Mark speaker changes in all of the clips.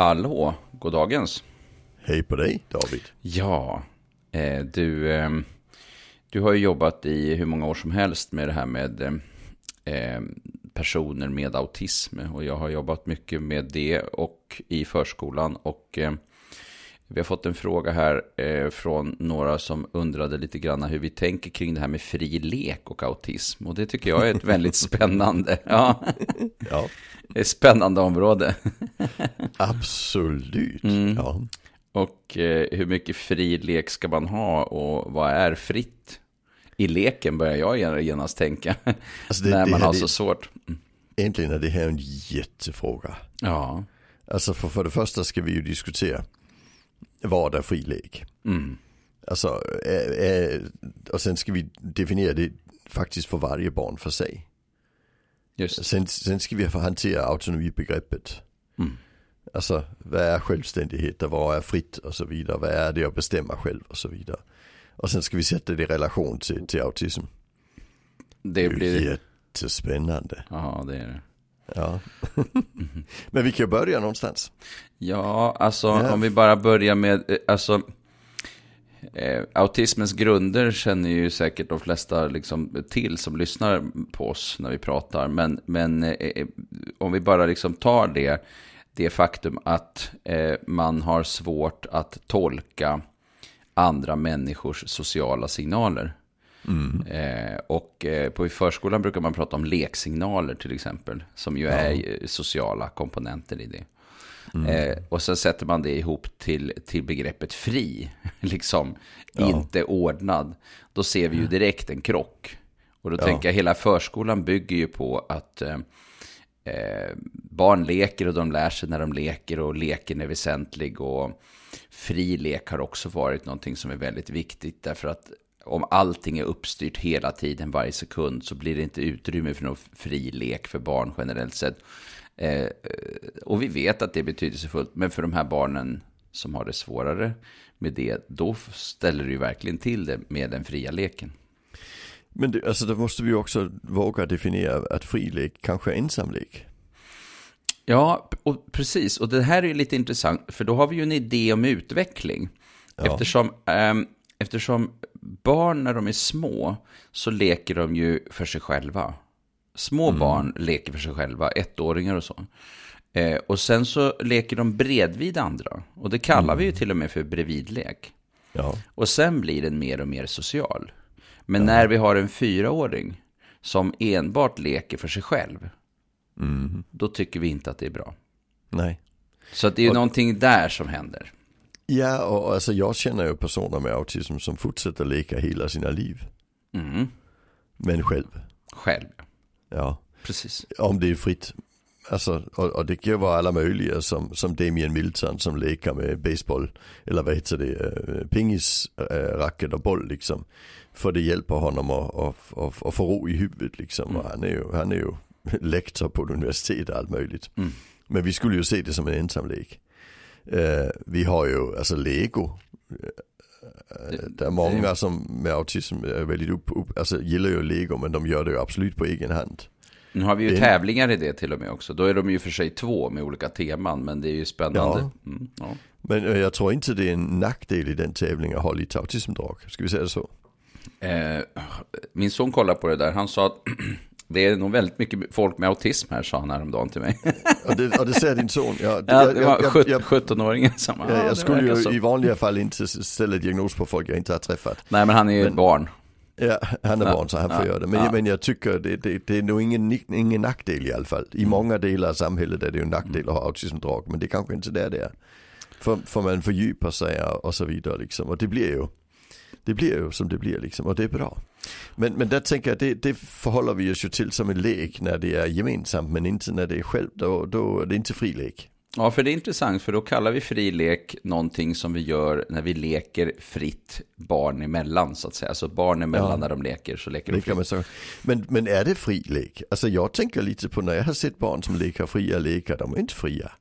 Speaker 1: Hallå, god dagens.
Speaker 2: Hej på dig David.
Speaker 1: Ja, eh, du, eh, du har ju jobbat i hur många år som helst med det här med eh, personer med autism. Och jag har jobbat mycket med det och i förskolan. Och eh, vi har fått en fråga här eh, från några som undrade lite grann hur vi tänker kring det här med fri lek och autism. Och det tycker jag är ett väldigt spännande, ja. ja. Ett spännande område.
Speaker 2: Absolut, mm. ja.
Speaker 1: Och eh, hur mycket fri lek ska man ha och vad är fritt? I leken börjar jag genast tänka. Alltså det, när man har så svårt.
Speaker 2: Mm. Egentligen är det här en jättefråga.
Speaker 1: Ja.
Speaker 2: Alltså för, för det första ska vi ju diskutera vad är fri?
Speaker 1: Mm.
Speaker 2: Alltså, är, är, och sen ska vi definiera det faktiskt för varje barn för sig.
Speaker 1: Just.
Speaker 2: Sen, sen ska vi hantera autonomibegreppet.
Speaker 1: Mm.
Speaker 2: Alltså, vad är självständighet och vad är fritt och så vidare. Vad är det att bestämma själv och så vidare. Och sen ska vi sätta det i relation till, till autism.
Speaker 1: Det, det blir
Speaker 2: jättespännande.
Speaker 1: Ja, det är det.
Speaker 2: Ja. Men vi kan ju börja någonstans.
Speaker 1: Ja, alltså ja. om vi bara börjar med, eh, alltså eh, autismens grunder känner ju säkert de flesta liksom till som lyssnar på oss när vi pratar. Men, men eh, eh om vi bara liksom tar det, det faktum att eh, man har svårt att tolka andra människors sociala signaler.
Speaker 2: Mm.
Speaker 1: Eh, och eh, på förskolan brukar man prata om leksignaler till exempel. Som ju ja. är sociala komponenter i det. Mm. Eh, och sen sätter man det ihop till, till begreppet fri. liksom ja. inte ordnad. Då ser vi ju direkt en krock. Och då ja. tänker jag hela förskolan bygger ju på att eh, eh, barn leker och de lär sig när de leker och leken är väsentlig. Och fri lek har också varit någonting som är väldigt viktigt. Därför att om allting är uppstyrt hela tiden, varje sekund, så blir det inte utrymme för någon fri lek för barn generellt sett. Eh, och vi vet att det är betydelsefullt, men för de här barnen som har det svårare med det, då ställer det ju verkligen till det med den fria leken.
Speaker 2: Men det, alltså då måste vi också våga definiera att fri lek kanske är ensamlek.
Speaker 1: Ja, och precis. Och det här är ju lite intressant, för då har vi ju en idé om utveckling. Ja. Eftersom, eh, eftersom barn när de är små så leker de ju för sig själva. Små mm. barn leker för sig själva, ettåringar och så. Eh, och sen så leker de bredvid andra. Och det kallar mm. vi ju mm. till och med för bredvidlek.
Speaker 2: Ja.
Speaker 1: Och sen blir den mer och mer social. Men ja. när vi har en fyraåring som enbart leker för sig själv,
Speaker 2: mm.
Speaker 1: då tycker vi inte att det är bra.
Speaker 2: Nej.
Speaker 1: Så det är ju och... någonting där som händer.
Speaker 2: Ja, och alltså jag känner ju personer med autism som fortsätter leka hela sina liv.
Speaker 1: Mm.
Speaker 2: Men själv.
Speaker 1: Själv.
Speaker 2: Ja.
Speaker 1: Precis.
Speaker 2: Om det är fritt. Alltså, och, och det kan ju vara alla möjliga som, som Damien Milton som leker med baseball. Eller vad heter det, äh, pingis, äh, racket och boll liksom. För det hjälper honom att, att, att, att få ro i huvudet liksom. Mm. Han är ju, han är ju lektor på ett universitet och allt möjligt.
Speaker 1: Mm.
Speaker 2: Men vi skulle ju se det som en ensamlek. Eh, vi har ju alltså lego. Eh, det är många som med autism är väldigt upp, upp, alltså gillar ju lego men de gör det ju absolut på egen hand.
Speaker 1: Nu har vi ju det... tävlingar i det till och med också. Då är de ju för sig två med olika teman men det är ju spännande.
Speaker 2: Ja. Mm, ja. Men eh, jag tror inte det är en nackdel i den tävlingen att ha lite autismdrag. Ska vi säga det så?
Speaker 1: Eh, min son kollar på det där. Han sa att Det är nog väldigt mycket folk med autism här, sa han häromdagen till mig.
Speaker 2: Ja, det, ja, det säger din son. Ja,
Speaker 1: det, ja, det var 17-åringen som...
Speaker 2: Ja, jag, skulle ju så. i vanliga fall inte ställa diagnos på folk jag inte har träffat.
Speaker 1: Nej, men han är ju men, barn.
Speaker 2: Ja, han är ja, barn så han får göra det. Men, ja. men jag tycker det, det, det är nog ingen, ingen nackdel i alla fall. I mm. många delar av samhället är det ju en nackdel att ha autismdrag. Men det är kanske inte där det är. För, för man fördjupar sig och så vidare liksom. Och det blir ju, det blir ju som det blir liksom. Och det är bra. Men, men där tänker jag, det, det förhåller vi oss ju till som en lek när det är gemensamt, men inte när det är själv. Då, då är det inte fri lek.
Speaker 1: Ja, för det är intressant, för då kallar vi fri lek någonting som vi gör när vi leker fritt barn emellan, så att säga. Alltså barn emellan ja. när de leker, så leker de fritt.
Speaker 2: Så. Men, men är det fri lek? Alltså jag tänker lite på när jag har sett barn som leker fria lekar, de är inte fria.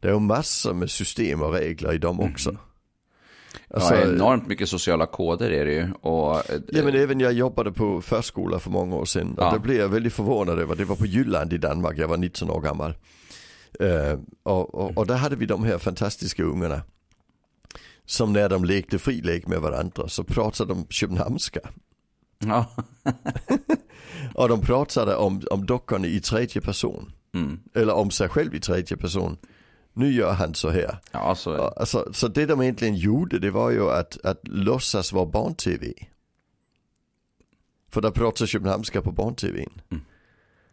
Speaker 2: Det är ju massor med system och regler i dem också. Mm.
Speaker 1: Alltså, ja, enormt mycket sociala koder är det ju. Och,
Speaker 2: eh, ja men även jag jobbade på förskola för många år sedan. Ja. Och då blev jag väldigt förvånad över, det var på Jylland i Danmark, jag var 19 år gammal. Uh, och, och, och, där hade vi de här fantastiska ungarna. Som när de lekte frilek med varandra så pratade de köpenhamnska. Ja. och de pratade om, om dockorna i tredje person. Mm. Eller om sig själv i tredje person. Nu gör han så här.
Speaker 1: Ja, så,
Speaker 2: alltså, så det de egentligen gjorde det var ju att, att låtsas vara barn-tv. För där pratar Köpenhamnska på barn-tvn. Mm.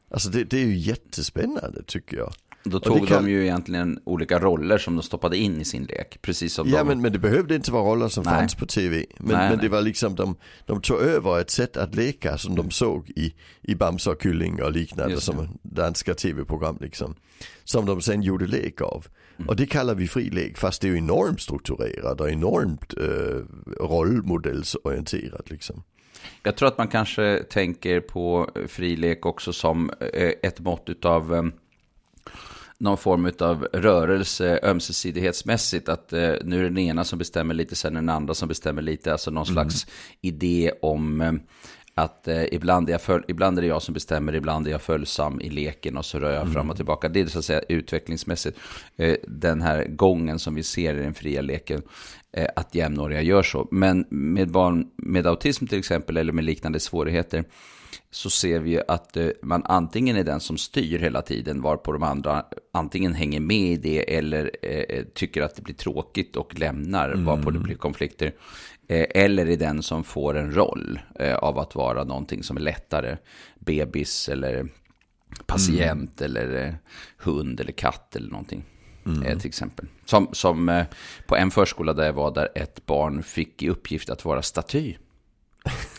Speaker 2: Alltså det, det, är ju jättespännande tycker jag.
Speaker 1: Då tog kan... de ju egentligen olika roller som de stoppade in i sin lek. Precis som
Speaker 2: ja
Speaker 1: de...
Speaker 2: men, men det behövde inte vara roller som nej. fanns på tv. Men, nej, men det var liksom de, de tog över ett sätt att leka som de såg i, i Bamse och Kylling och liknande som danska tv-program liksom. Som de sen gjorde lek av. Mm. Och det kallar vi fri lek fast det är ju enormt strukturerat och enormt eh, rollmodellsorienterat liksom.
Speaker 1: Jag tror att man kanske tänker på frilek också som eh, ett mått av eh, någon form av rörelse ömsesidighetsmässigt. Att eh, nu är det den ena som bestämmer lite, sen den andra som bestämmer lite. Alltså någon mm. slags idé om eh, att eh, ibland, är jag föl- ibland är det jag som bestämmer, ibland är jag följsam i leken och så rör jag mm. fram och tillbaka. Det är så att säga utvecklingsmässigt eh, den här gången som vi ser i den fria leken. Eh, att jämnåriga gör så. Men med barn med autism till exempel eller med liknande svårigheter så ser vi att eh, man antingen är den som styr hela tiden varpå de andra antingen hänger med i det eller eh, tycker att det blir tråkigt och lämnar mm. varpå det blir konflikter. Eh, eller är den som får en roll eh, av att vara någonting som är lättare. Bebis eller patient mm. eller eh, hund eller katt eller någonting. Mm. till exempel. Som, som på en förskola där jag var där ett barn fick i uppgift att vara staty.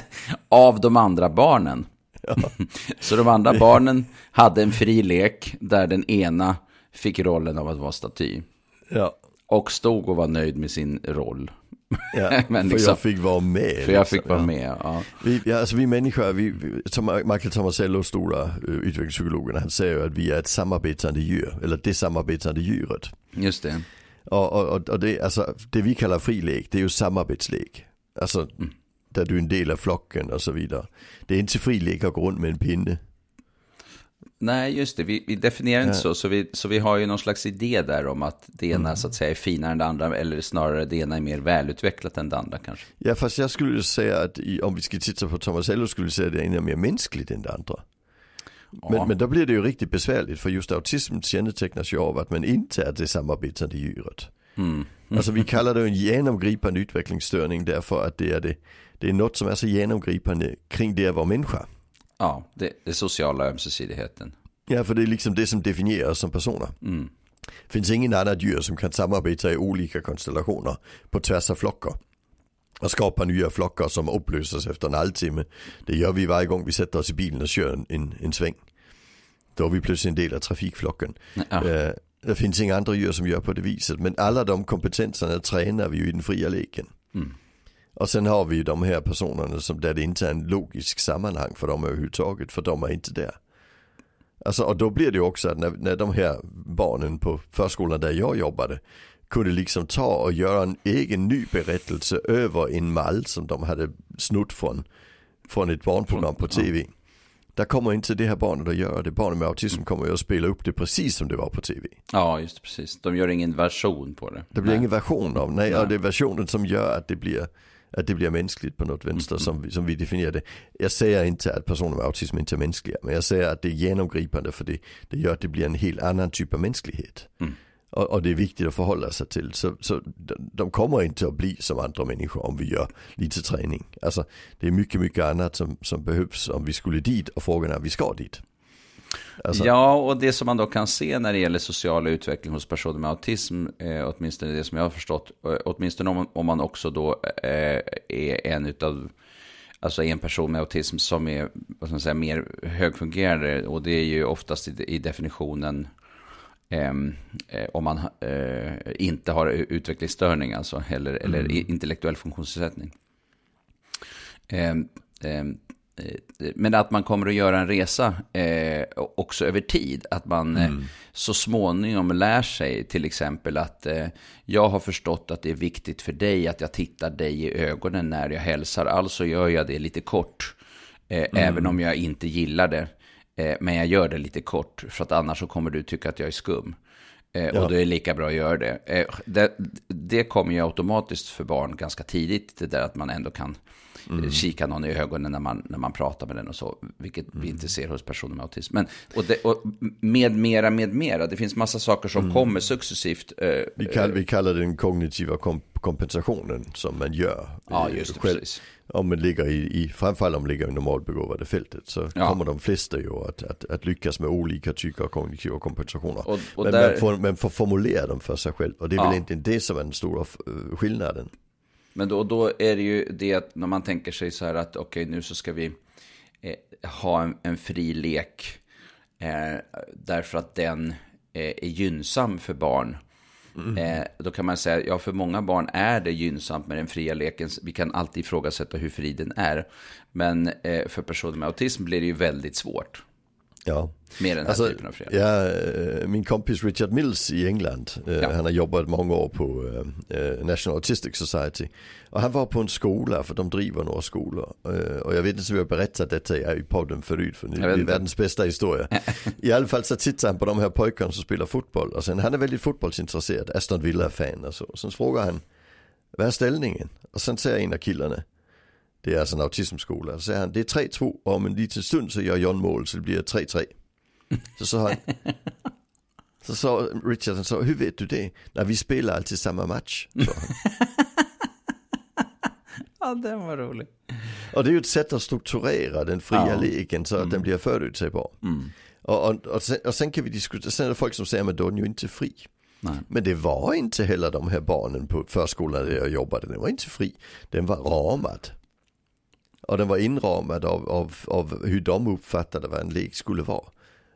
Speaker 1: av de andra barnen. Ja. Så de andra barnen hade en fri lek där den ena fick rollen av att vara staty.
Speaker 2: Ja.
Speaker 1: Och stod och var nöjd med sin roll.
Speaker 2: Ja, liksom, för jag fick vara med.
Speaker 1: För jag fick liksom, vara ja. med, ja.
Speaker 2: Vi, alltså vi människor, vi, som Michael Tomasello, stora uh, utvecklingspsykologen, han säger att vi är ett samarbetande djur, eller det samarbetande djuret.
Speaker 1: Just det.
Speaker 2: Och, och, och det, alltså, det vi kallar frilek, det är ju samarbetslek. Alltså, mm där du är en del av flocken och så vidare. Det är inte frilek att gå runt med en pinne.
Speaker 1: Nej, just det. Vi, vi definierar ja. inte så. Så vi, så vi har ju någon slags idé där om att det ena mm. så att säga är finare än det andra. Eller snarare det ena är mer välutvecklat än det andra kanske.
Speaker 2: Ja, fast jag skulle säga att om vi ska titta på Thomas Ello skulle jag säga att det ena är mer mänskligt än det andra. Ja. Men, men då blir det ju riktigt besvärligt för just autism kännetecknas ju av att man inte är det samarbetande djuret. Mm. Alltså vi kallar det en genomgripande utvecklingsstörning därför att det är det det är något som är så genomgripande kring det att vara människa.
Speaker 1: Ja, det, det sociala ömsesidigheten.
Speaker 2: Ja, för det är liksom det som definierar oss som personer. Mm. Det finns ingen annan djur som kan samarbeta i olika konstellationer på tvärs av flockar. Och skapa nya flockar som upplöses efter en halvtimme. Det gör vi varje gång vi sätter oss i bilen och kör en, en, en sväng. Då är vi plötsligt en del av trafikflocken. Ja. Eh, det finns inga andra djur som gör på det viset. Men alla de kompetenserna tränar vi ju i den fria leken. Mm. Och sen har vi ju de här personerna som där det inte är en logisk sammanhang för dem överhuvudtaget, för de är inte där. Alltså, och då blir det ju också att när, när de här barnen på förskolan där jag jobbade kunde liksom ta och göra en egen ny berättelse över en mall som de hade snott från, från ett barnprogram på tv. Där kommer inte det här barnet att göra det. Barnet med autism kommer ju att spela upp det precis som det var på tv.
Speaker 1: Ja, just precis. De gör ingen version på det.
Speaker 2: Det blir nej. ingen version av, nej, nej. Ja, det är versionen som gör att det blir att det blir mänskligt på något vänster mm. som, som vi definierar det. Jag säger inte att personer med autism inte är mänskliga, men jag säger att det är genomgripande för det, det gör att det blir en helt annan typ av mänsklighet. Mm. Och, och, det är viktigt att förhålla sig till. Så, så de kommer inte att bli som andra människor om vi gör lite träning. Alltså det är mycket, mycket annat som, som behövs om vi skulle dit och frågan är om vi ska dit.
Speaker 1: Alltså... Ja, och det som man då kan se när det gäller social utveckling hos personer med autism, eh, åtminstone det som jag har förstått, eh, åtminstone om, om man också då eh, är en utav Alltså en person med autism som är vad ska man säga, mer högfungerande. Och det är ju oftast i, i definitionen ehm, eh, om man eh, inte har utvecklingsstörning alltså, eller, mm. eller intellektuell funktionsnedsättning. Eh, men att man kommer att göra en resa eh, också över tid. Att man eh, mm. så småningom lär sig till exempel att eh, jag har förstått att det är viktigt för dig att jag tittar dig i ögonen när jag hälsar. Alltså gör jag det lite kort. Eh, mm. Även om jag inte gillar det. Eh, men jag gör det lite kort, för att annars så kommer du tycka att jag är skum. Eh,
Speaker 2: Ja.
Speaker 1: Och då är det lika bra att göra det. Eh, det. Det kommer ju automatiskt för barn ganska tidigt, det där att man ändå kan eh, kika någon i ögonen när man, när man pratar med den och så, vilket vi inte ser hos personer med autism. Men, och, det, och med mera, med mera, det finns massa saker som kommer successivt. Eh,
Speaker 2: Vi, kall, vi kallar den kognitiva komp- kompensationen som man gör.
Speaker 1: ja,
Speaker 2: eh,
Speaker 1: just det,
Speaker 2: själv.
Speaker 1: precis.
Speaker 2: Om man ligger i, i framförallt om man ligger i normalbegåvade fältet så
Speaker 1: Ja.
Speaker 2: kommer de flesta ju att, att, att lyckas med olika typer av kognitiva kompensationer.
Speaker 1: Och, och
Speaker 2: men
Speaker 1: där,
Speaker 2: man, får, man får formulera dem för sig själv och det är
Speaker 1: Ja.
Speaker 2: väl egentligen det som är den stora eh, skillnaden.
Speaker 1: Men då, då är det ju det att när man tänker sig så här att okej nu så ska vi eh, ha en, en fri lek eh, därför att den eh, är gynnsam för barn. Eh, då kan man säga, ja för många barn är det gynnsamt med den fria leken. Vi kan alltid ifrågasätta hur fri den är. Men eh, för personer med autism blir det ju väldigt svårt
Speaker 2: Ja.
Speaker 1: med den här
Speaker 2: Alltså,
Speaker 1: typen av fria
Speaker 2: ja, eh, min kompis Richard Mills i England, eh,
Speaker 1: Ja.
Speaker 2: han har jobbat många år på eh, National Autistic Society. Och han var på en skola, för de driver några skolor. Och jag vet inte om jag berättat detta i podden förut, för det är världens bästa historia. I alla fall så tittar han på de här pojkarna som spelar fotboll. Och sen, han är väldigt fotbollsintresserad, Aston Villa-fan och så. Sen frågar han, vad är ställningen? Och sen säger en av killarna, det är alltså en autismskola, så säger han, det är 3-2 och om en liten stund så gör John mål så det blir 3-3. Så sa han, så sa Richard, han sa, hur vet du det? Nej, vi spelar alltid samma match. han.
Speaker 1: Ja, den var rolig.
Speaker 2: Och det är ju ett sätt att strukturera den fria
Speaker 1: Ja.
Speaker 2: leken så att den blir förutsägbar.
Speaker 1: Mm.
Speaker 2: Och, och, och, sen, och sen kan vi diskutera, sen är det folk som säger, men då är den ju inte fri.
Speaker 1: Nej.
Speaker 2: Men det var inte heller de här barnen på förskolan där jag jobbade, den var inte fri. Den var ramad. Och den var inramad av, av, av hur de uppfattade vad en lek skulle vara.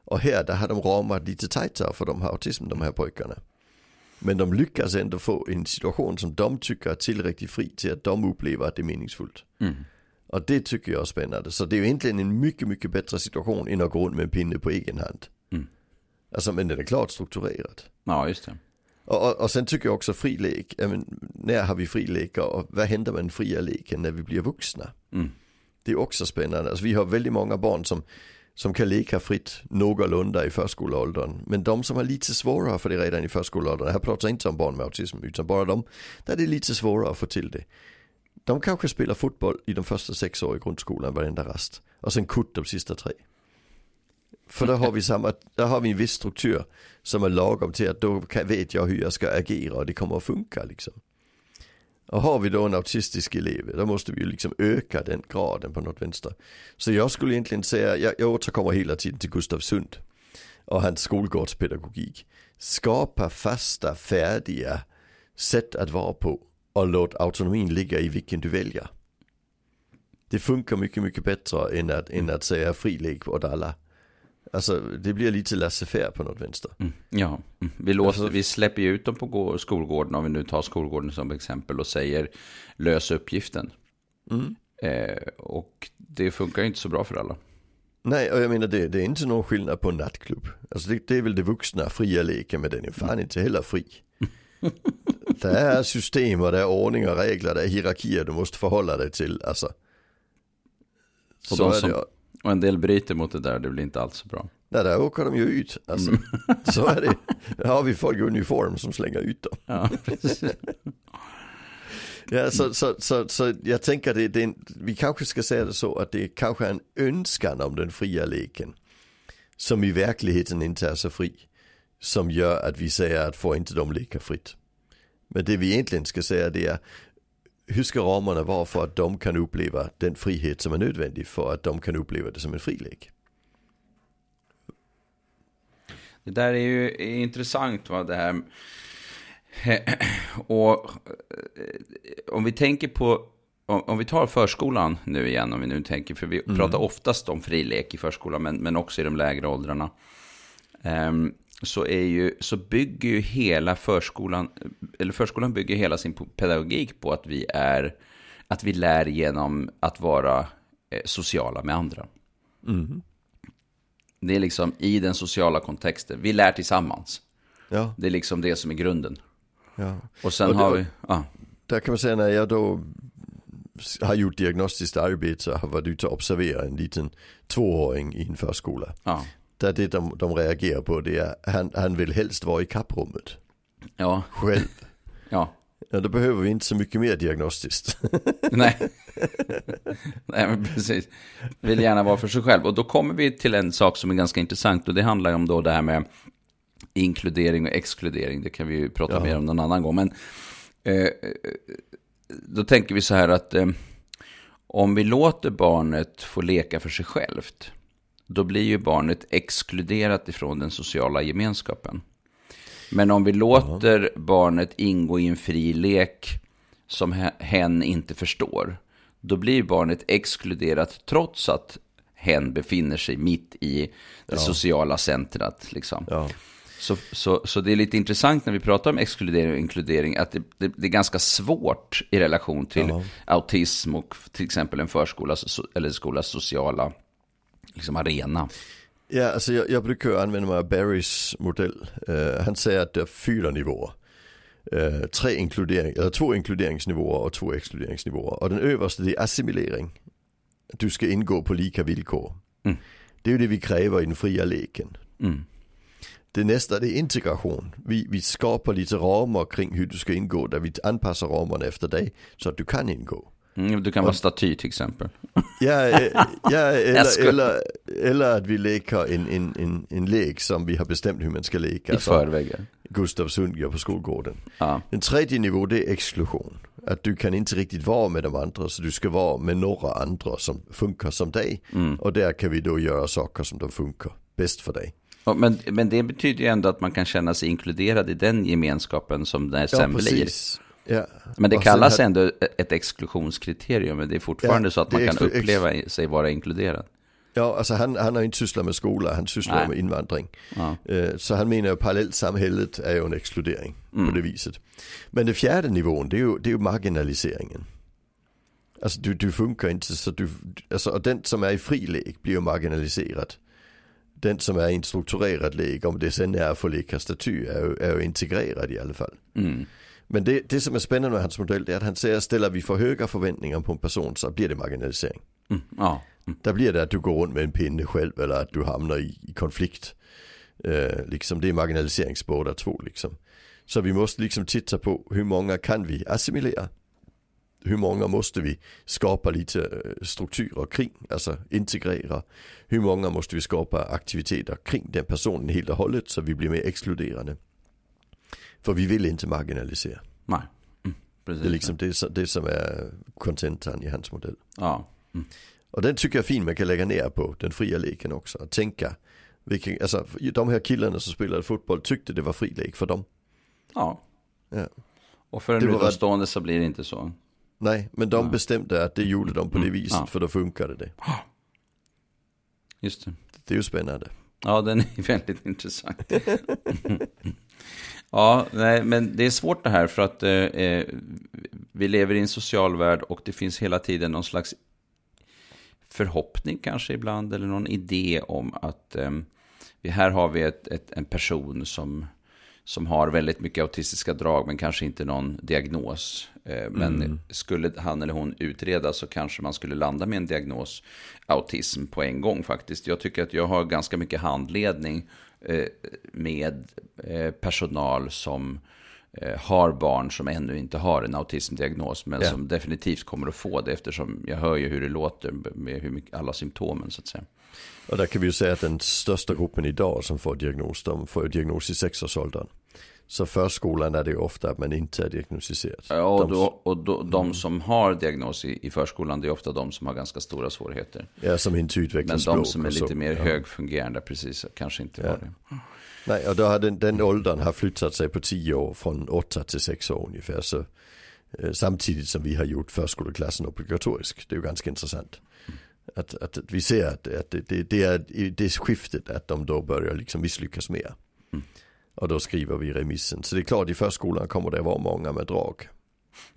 Speaker 2: Och här, där har de ramat lite tajtare för de har autism, de här pojkarna. Men de lyckas ändå få en situation som de tycker är tillräckligt fri till att de upplever att det är meningsfullt.
Speaker 1: Mm.
Speaker 2: Och det tycker jag är spännande. Så det är ju egentligen en mycket, mycket bättre situation än att gå runt med en pinne på egen hand.
Speaker 1: Mm.
Speaker 2: Alltså men den är klart strukturerad.
Speaker 1: Ja, just det.
Speaker 2: Och, och, och sen tycker jag också fri lek, men, när har vi fri lek och vad händer med den fria leken när vi blir vuxna?
Speaker 1: Mm.
Speaker 2: Det är också spännande. Alltså, vi har väldigt många barn som, som kan leka fritt någorlunda i förskoleåldern. Men de som har lite svårare för det redan i förskoleåldern, här pratar jag inte om barn med autism utan bara de där det är lite svårare att få till det. De kanske spelar fotboll i de första sex åren i grundskolan varenda rast och sen kutt de sista tre. För där har vi samma, där har vi en viss struktur som är lagom till att då kan, vet jag hur jag ska agera och det kommer att funka liksom. Och har vi då en autistisk elev, då måste vi ju liksom öka den graden på något vänster. Så jag skulle egentligen säga, jag, jag återkommer hela tiden till Gustav Sund och hans skolgårdspedagogik. Skapa fasta, färdiga sätt att vara på och låt autonomin ligga i vilken du väljer. Det funkar mycket, mycket bättre än att, än att säga fri lek åt alla. Alltså det blir lite laissez-faire på något vänster.
Speaker 1: Mm. Ja, mm. vi, låter,
Speaker 2: Alltså-
Speaker 1: vi släpper ju ut dem på gå- skolgården, om vi nu tar skolgården som exempel och säger lös uppgiften.
Speaker 2: Mm.
Speaker 1: Eh, och det funkar ju inte så bra för alla.
Speaker 2: Nej, och jag menar det, det är inte någon skillnad på en nattklubb. Alltså det, det är väl det vuxna fria leken, men den är fan inte heller fri. det är system och det är ordning och regler, det är hierarkier du måste förhålla dig till. Alltså.
Speaker 1: Och
Speaker 2: Så
Speaker 1: de som-. Och en del bryter mot det där, det blir inte alls så bra.
Speaker 2: Nej, där åker de ju ut. Alltså. Så är det. Där har vi folk i uniform som slänger ut dem.
Speaker 1: Ja.
Speaker 2: Ja, så, så, så, så jag tänker det, det är en, vi kanske ska säga det så att det är kanske en önskan om den fria leken. Som i verkligheten inte är så fri. Som gör att vi säger att får inte de leka fritt. Men det vi egentligen ska säga det är hur ska ramarna vara för att de kan uppleva den frihet som är nödvändig för att de kan uppleva det som en fri lek.
Speaker 1: Det där är ju intressant, va, det här. Och eh, om vi tänker på, om, om vi tar förskolan nu igen, om vi nu tänker, för vi pratar oftast om frilek i förskolan, men, men också i de lägre åldrarna. Ehm, så, är ju, så bygger ju hela förskolan, eller förskolan bygger hela sin pedagogik på att vi är, att vi lär genom att vara eh, sociala med andra. Det är liksom i den sociala kontexten, vi lär tillsammans.
Speaker 2: Ja,
Speaker 1: Det är liksom det som är grunden.
Speaker 2: ja.
Speaker 1: Och sen
Speaker 2: Och det-
Speaker 1: har vi, ja,
Speaker 2: Där kan man säga när jag då har gjort diagnostiskt arbete och har varit ute och observerat en liten tvååring i en förskola.
Speaker 1: Ja.
Speaker 2: Där det de, de reagerar på det är han, han vill helst vara i kapprummet
Speaker 1: Ja.
Speaker 2: själv.
Speaker 1: Ja.
Speaker 2: Ja, då behöver vi inte så mycket mer diagnostiskt.
Speaker 1: Nej. Nej, men precis. Vill gärna vara för sig själv. Och då kommer vi till en sak som är ganska intressant. Och det handlar om då det här med inkludering och exkludering. Det kan vi ju prata
Speaker 2: Ja.
Speaker 1: mer om någon annan gång. Men eh, då tänker vi så här att eh, om vi låter barnet få leka för sig självt. Då blir ju barnet exkluderat ifrån den sociala gemenskapen. Men om vi låter barnet ingå i en fri lek som he- hen inte förstår, då blir barnet exkluderat trots att hen befinner sig mitt i det sociala centrat. Liksom.
Speaker 2: Ja.
Speaker 1: Så, så, så det är lite intressant när vi pratar om exkludering och inkludering, att det, det, det är ganska svårt i relation till
Speaker 2: Ja.
Speaker 1: autism och till exempel en förskola eller skolas sociala liksom, arena.
Speaker 2: Ja, alltså jag, jag brukar använda mig av Barrys modell. Eh, han säger att det är fyra nivåer. Eh, tre inkludering, eller två inkluderingsnivåer och två exkluderingsnivåer. Och den översta det är assimilering. Du ska ingå på lika villkor.
Speaker 1: Mm.
Speaker 2: Det är ju det vi kräver i den fria leken.
Speaker 1: Mm.
Speaker 2: Det nästa det är integration. Vi, vi skapar lite ramar kring hur du ska ingå där vi anpassar ramarna efter dig så att du kan ingå.
Speaker 1: Mm, du kan vara staty till exempel.
Speaker 2: Ja, eh, ja eller, eller, eller att vi leker en, en, en, en lek som vi har bestämt hur man ska leka.
Speaker 1: I förväg. ja.
Speaker 2: Gustav Sundgren på skolgården.
Speaker 1: Ja.
Speaker 2: Den tredje nivå det är exklusion. Att du kan inte riktigt vara med de andra så du ska vara med några andra som funkar som dig.
Speaker 1: Mm.
Speaker 2: Och där kan vi då göra saker som de funkar bäst för dig.
Speaker 1: Men, men det betyder ju ändå att man kan känna sig inkluderad i den gemenskapen som det sen blir.
Speaker 2: Ja.
Speaker 1: Men det kallas
Speaker 2: här-
Speaker 1: ändå ett exklusionskriterium, men det är fortfarande
Speaker 2: Ja,
Speaker 1: så att man kan uppleva sig vara inkluderad.
Speaker 2: Ja, alltså han, han har inte sysslat med skola, han sysslar
Speaker 1: Nej.
Speaker 2: med invandring.
Speaker 1: Ja.
Speaker 2: Eh, Så han menar ju parallellsamhället är ju en exkludering
Speaker 1: Mm.
Speaker 2: på det viset. Men den fjärde nivån det är ju, det är ju marginaliseringen. Alltså du, du funkar inte så du, alltså och den som är i fri lek blir ju marginaliserad. Den som är i en strukturerad lek, om det sen är för leka staty, är ju, är ju integrerad i alla fall.
Speaker 1: Mm.
Speaker 2: Men det, det som är spännande med hans modell det är att han säger ställer vi för höga förväntningar på en person så blir det marginalisering.
Speaker 1: Mm. Ja.
Speaker 2: Där blir det att du går runt med en pinne själv eller att du hamnar i, i konflikt. Eh, liksom det är marginaliserings båda två liksom. Så vi måste liksom titta på hur många kan vi assimilera? Hur många måste vi skapa lite eh, strukturer kring, alltså integrera? Hur många måste vi skapa aktiviteter kring den personen helt och hållet så vi blir mer exkluderande? För vi vill inte marginalisera.
Speaker 1: Nej. Mm. Precis.
Speaker 2: Det är liksom det, det som är kontentan i hans modell.
Speaker 1: Ja.
Speaker 2: Och den tycker jag är fin man kan lägga ner på den fria leken också. Att tänka, vilken, alltså de här killarna som spelade fotboll tyckte det var fri lek för dem.
Speaker 1: ja.
Speaker 2: Ja.
Speaker 1: Och för en
Speaker 2: var-
Speaker 1: utomstående så blir det inte så.
Speaker 2: Nej, men de
Speaker 1: Ja.
Speaker 2: bestämde att det gjorde de på det
Speaker 1: Mm,
Speaker 2: viset
Speaker 1: ja.
Speaker 2: för då funkade det.
Speaker 1: Just det.
Speaker 2: Det är ju spännande.
Speaker 1: Ja, den är väldigt intressant. ja, nej, men det är svårt det här för att eh, eh, vi lever i en social värld och det finns hela tiden någon slags förhoppning kanske ibland eller någon idé om att eh, vi, här har vi ett, ett, en person som, som har väldigt mycket autistiska drag men kanske inte någon diagnos. Eh, men skulle han eller hon utredas så kanske man skulle landa med en diagnos autism på en gång faktiskt. Jag tycker att jag har ganska mycket handledning med eh, personal som eh, har barn som ännu inte har en autismdiagnos men
Speaker 2: Ja.
Speaker 1: som definitivt kommer att få det eftersom jag hör ju hur det låter med hur mycket, alla symptomen så att säga.
Speaker 2: Och där kan vi ju säga att den största gruppen idag som får diagnos, de får diagnos i sexårsåldern. Så förskolan är det ju ofta att man inte är diagnostiserad.
Speaker 1: Ja, och,
Speaker 2: De-
Speaker 1: och då, de som har diagnos i, i förskolan, det är ofta de som har ganska stora svårigheter.
Speaker 2: Ja, som inte utvecklar
Speaker 1: Men
Speaker 2: språk
Speaker 1: de som är
Speaker 2: så.
Speaker 1: lite mer
Speaker 2: ja.
Speaker 1: högfungerande, precis, kanske inte
Speaker 2: Ja.
Speaker 1: har det.
Speaker 2: Nej, och då har den, den åldern har flyttat sig på 10 år från 8 till 6 år ungefär. Så, eh, samtidigt som vi har gjort förskoleklassen obligatorisk. Det är ju ganska intressant. Att, att, att vi ser att, att det, det, det är det skiftet att de då börjar liksom misslyckas mer.
Speaker 1: Mm.
Speaker 2: Och då skriver vi remissen. Så det är klart i förskolan kommer det vara många med drag.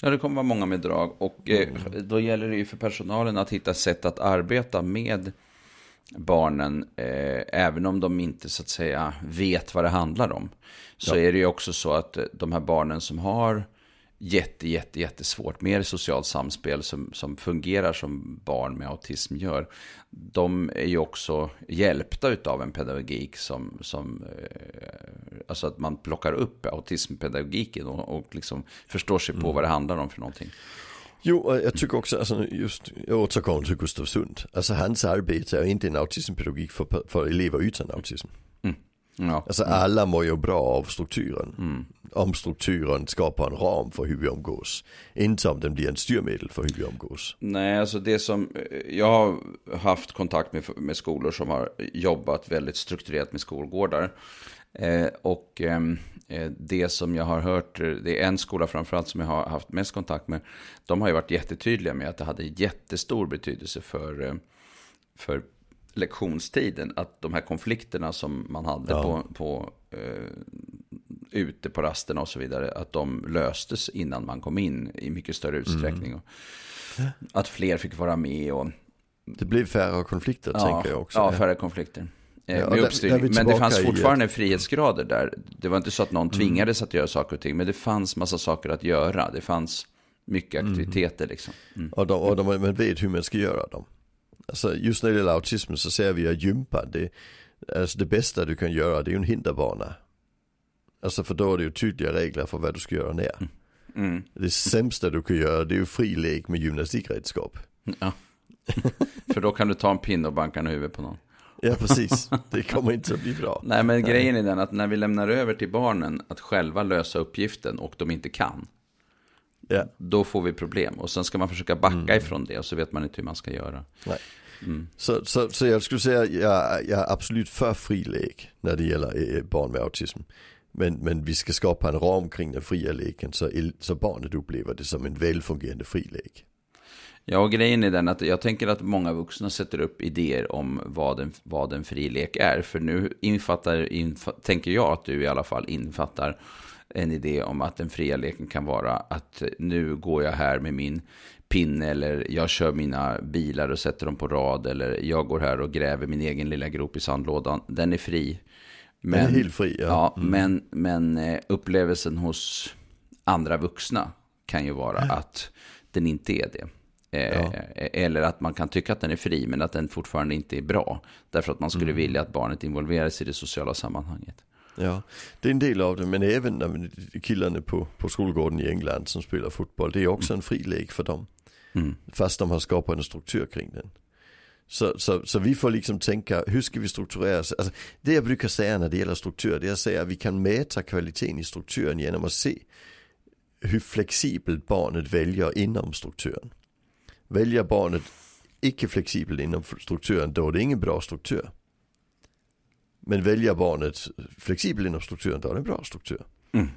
Speaker 1: Ja, det kommer vara många med drag. Och eh, då gäller det ju för personalen att hitta sätt att arbeta med barnen, eh, även om de inte så att säga vet vad det handlar om. Så
Speaker 2: Ja.
Speaker 1: är det ju också så att eh, de här barnen som har jätte, jätte, jättesvårt. Mer socialt samspel som, som fungerar som barn med autism gör. De är ju också hjälpta av en pedagogik som, som eh, alltså att man plockar upp autismpedagogiken och, och liksom förstår sig på mm. vad det handlar om för någonting.
Speaker 2: Jo, och jag tycker också, alltså just, jag återkommer till Gustav Sund. Alltså hans arbete är inte en autismpedagogik för, för elever utan autism. Mm. Ja. Alltså alla mår ju bra av strukturen. Mm. Om strukturen skapar en ram för hur vi omgås. Inte om den blir en styrmedel för hur vi omgås.
Speaker 1: Nej, alltså det som, jag har haft kontakt med, med skolor som har jobbat väldigt strukturerat med skolgårdar. Eh, och ehm, eh, det som jag har hört, det är en skola framförallt som jag har haft mest kontakt med. De har ju varit jättetydliga med att det hade jättestor betydelse för, eh, för lektionstiden. Att de här konflikterna som man hade ja. på, på eh, ute på rasterna och så vidare. Att de löstes innan man kom in i mycket större mm. utsträckning. Mm. att fler fick vara med och...
Speaker 2: Det blev färre konflikter
Speaker 1: ja,
Speaker 2: tänker jag också.
Speaker 1: Ja, färre konflikter. Eh, ja, där, men det fanns fortfarande i... frihetsgrader där. Det var inte så att någon mm. tvingades att göra saker och ting. Men det fanns massa saker att göra. Det fanns mycket mm. aktiviteter mm. liksom.
Speaker 2: Mm. Och, de, och de, man vet hur man ska göra dem. Alltså just när det gäller autism så ser vi att gympa, det, alltså det bästa du kan göra det är ju en hinderbana. Alltså för då är det ju tydliga regler för vad du ska göra när. Mm. mm. Det sämsta du kan göra det är ju fri lek med gymnastikredskap. Ja.
Speaker 1: för då kan du ta en pinne och banka en huvud på någon.
Speaker 2: Ja, precis. Det kommer inte att bli bra.
Speaker 1: Nej, men grejen är den att när vi lämnar över till barnen att själva lösa uppgiften och de inte kan. Yeah. Då får vi problem. Och sen ska man försöka backa mm. ifrån det och så vet man inte hur man ska göra.
Speaker 2: Mm. Så, så, så jag skulle säga, jag, jag är absolut för fri lek när det gäller eh, barn med autism. Men, men vi ska skapa en ram kring den fria leken så, så barnet upplever det som en välfungerande fri lek.
Speaker 1: Ja, och grejen är den att jag tänker att många vuxna sätter upp idéer om vad en, vad en fri lek är. För nu infattar, inf tänker jag att du i alla fall infattar en idé om att den fria leken kan vara att nu går jag här med min pinne eller jag kör mina bilar och sätter dem på rad eller jag går här och gräver min egen lilla grop i sandlådan. Den är fri.
Speaker 2: Men, den är helt fri, ja.
Speaker 1: ja mm. men, men eh, upplevelsen hos andra vuxna kan ju vara att den inte är det. Eh, ja. Eller att man kan tycka att den är fri men att den fortfarande inte är bra. Därför att man skulle mm. vilja att barnet involveras i det sociala sammanhanget.
Speaker 2: Ja, det är en del av det, men även killarna på, på skolgården i England som spelar fotboll, det är också en fri lek för dem. Mm. Fast de har skapat en struktur kring den. Så, så, så vi får liksom tänka, hur ska vi strukturera oss? Alltså, det jag brukar säga när det gäller struktur, det är att säga att vi kan mäta kvaliteten i strukturen genom att se hur flexibelt barnet väljer inom strukturen. Väljer barnet icke flexibelt inom strukturen, då är det ingen bra struktur. Men väljer barnet flexibelt inom strukturen, då är det en bra struktur. Mm.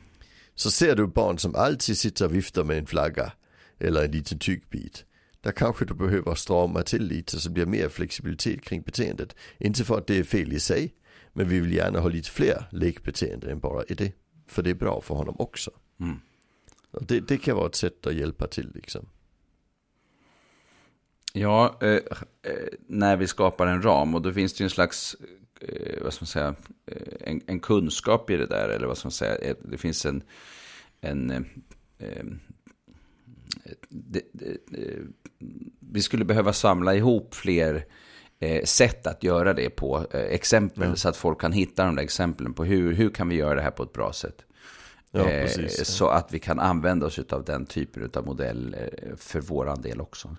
Speaker 2: Så ser du barn som alltid sitter och viftar med en flagga eller en liten tygbit. Där kanske du behöver strama till lite så det blir mer flexibilitet kring beteendet. Inte för att det är fel i sig, men vi vill gärna ha lite fler lekbeteenden än bara i det. För det är bra för honom också. Mm. Det, det, kan vara ett sätt att hjälpa till liksom.
Speaker 1: Ja, eh, eh, när vi skapar en ram och då finns det ju en slags, eh, vad ska man säga, eh, en, en, kunskap i det där. Eller vad ska man säga, det finns en, en eh, eh, det, det, vi skulle behöva samla ihop fler sätt att göra det på, exempel, mm. så att folk kan hitta de där exemplen på hur, hur kan vi göra det här på ett bra sätt. Ja, så att vi kan använda oss av den typen av modell för våran del också.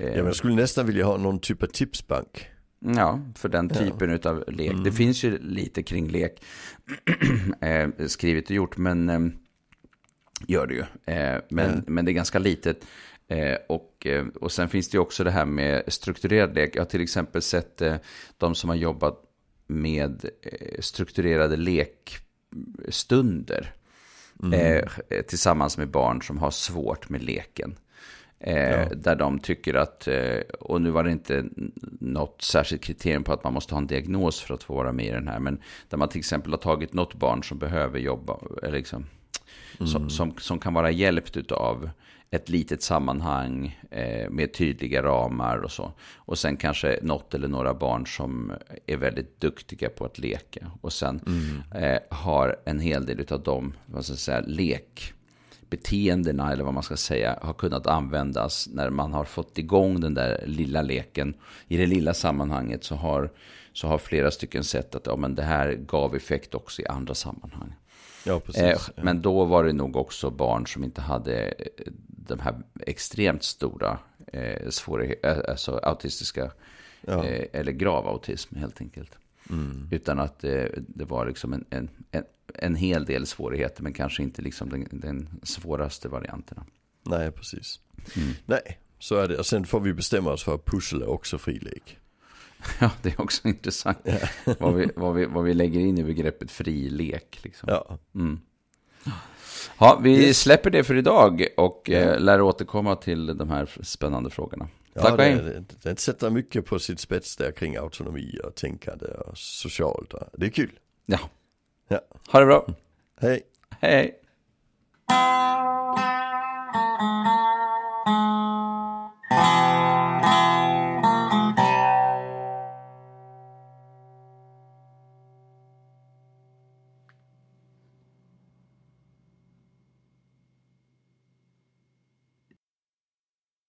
Speaker 2: Ja, men jag skulle nästan vilja ha någon typ av tipsbank.
Speaker 1: Ja, för den typen ja. av lek. Mm. Det finns ju lite kring lek eh, skrivet och gjort, men gör det ju. men, mm. men det är ganska litet. Eh, och, eh, och sen finns det ju också det här med strukturerad lek. Jag har till exempel sett eh, de som har jobbat med eh, strukturerade lekstunder. Mm. Eh, tillsammans med barn som har svårt med leken. Eh, ja. Där de tycker att, och nu var det inte något särskilt kriterium på att man måste ha en diagnos för att få vara med i den här. Men där man till exempel har tagit något barn som behöver jobba, liksom, mm. som, som, som, kan vara hjälpt av ett litet sammanhang eh, med tydliga ramar och så. Och sen kanske något eller några barn som är väldigt duktiga på att leka. Och sen mm. eh, har en hel del av dem, vad ska jag säga, lek beteendena, eller vad man ska säga, har kunnat användas när man har fått igång den där lilla leken. I det lilla sammanhanget så har, så har flera stycken sett att ja, men det här gav effekt också i andra sammanhang.
Speaker 2: Ja, precis.
Speaker 1: Eh, men då var det nog också barn som inte hade eh, de här extremt stora eh, svårigheter, eh, alltså autistiska, ja. eh, eller grav autism helt enkelt. Mm. Utan att eh, det var liksom en, en, en, en, hel del svårigheter, men kanske inte liksom den, den svåraste varianterna.
Speaker 2: Nej, precis. Mm. Nej, så är det. Och sen får vi bestämma oss för att pussel är också frilek.
Speaker 1: Ja, det är också intressant. Ja. vad, vi, vad, vi, vad vi lägger in i begreppet frilek. Liksom.
Speaker 2: Ja.
Speaker 1: Mm. Ja, vi släpper det för idag och eh, lär återkomma till de här spännande frågorna.
Speaker 2: Ja, Tack och hej. Det, det sätter mycket på sitt spets där kring autonomi och tänkande och socialt. Det är kul.
Speaker 1: Ja.
Speaker 2: Ja.
Speaker 1: Ha det bra.
Speaker 2: Hej.
Speaker 1: Hej.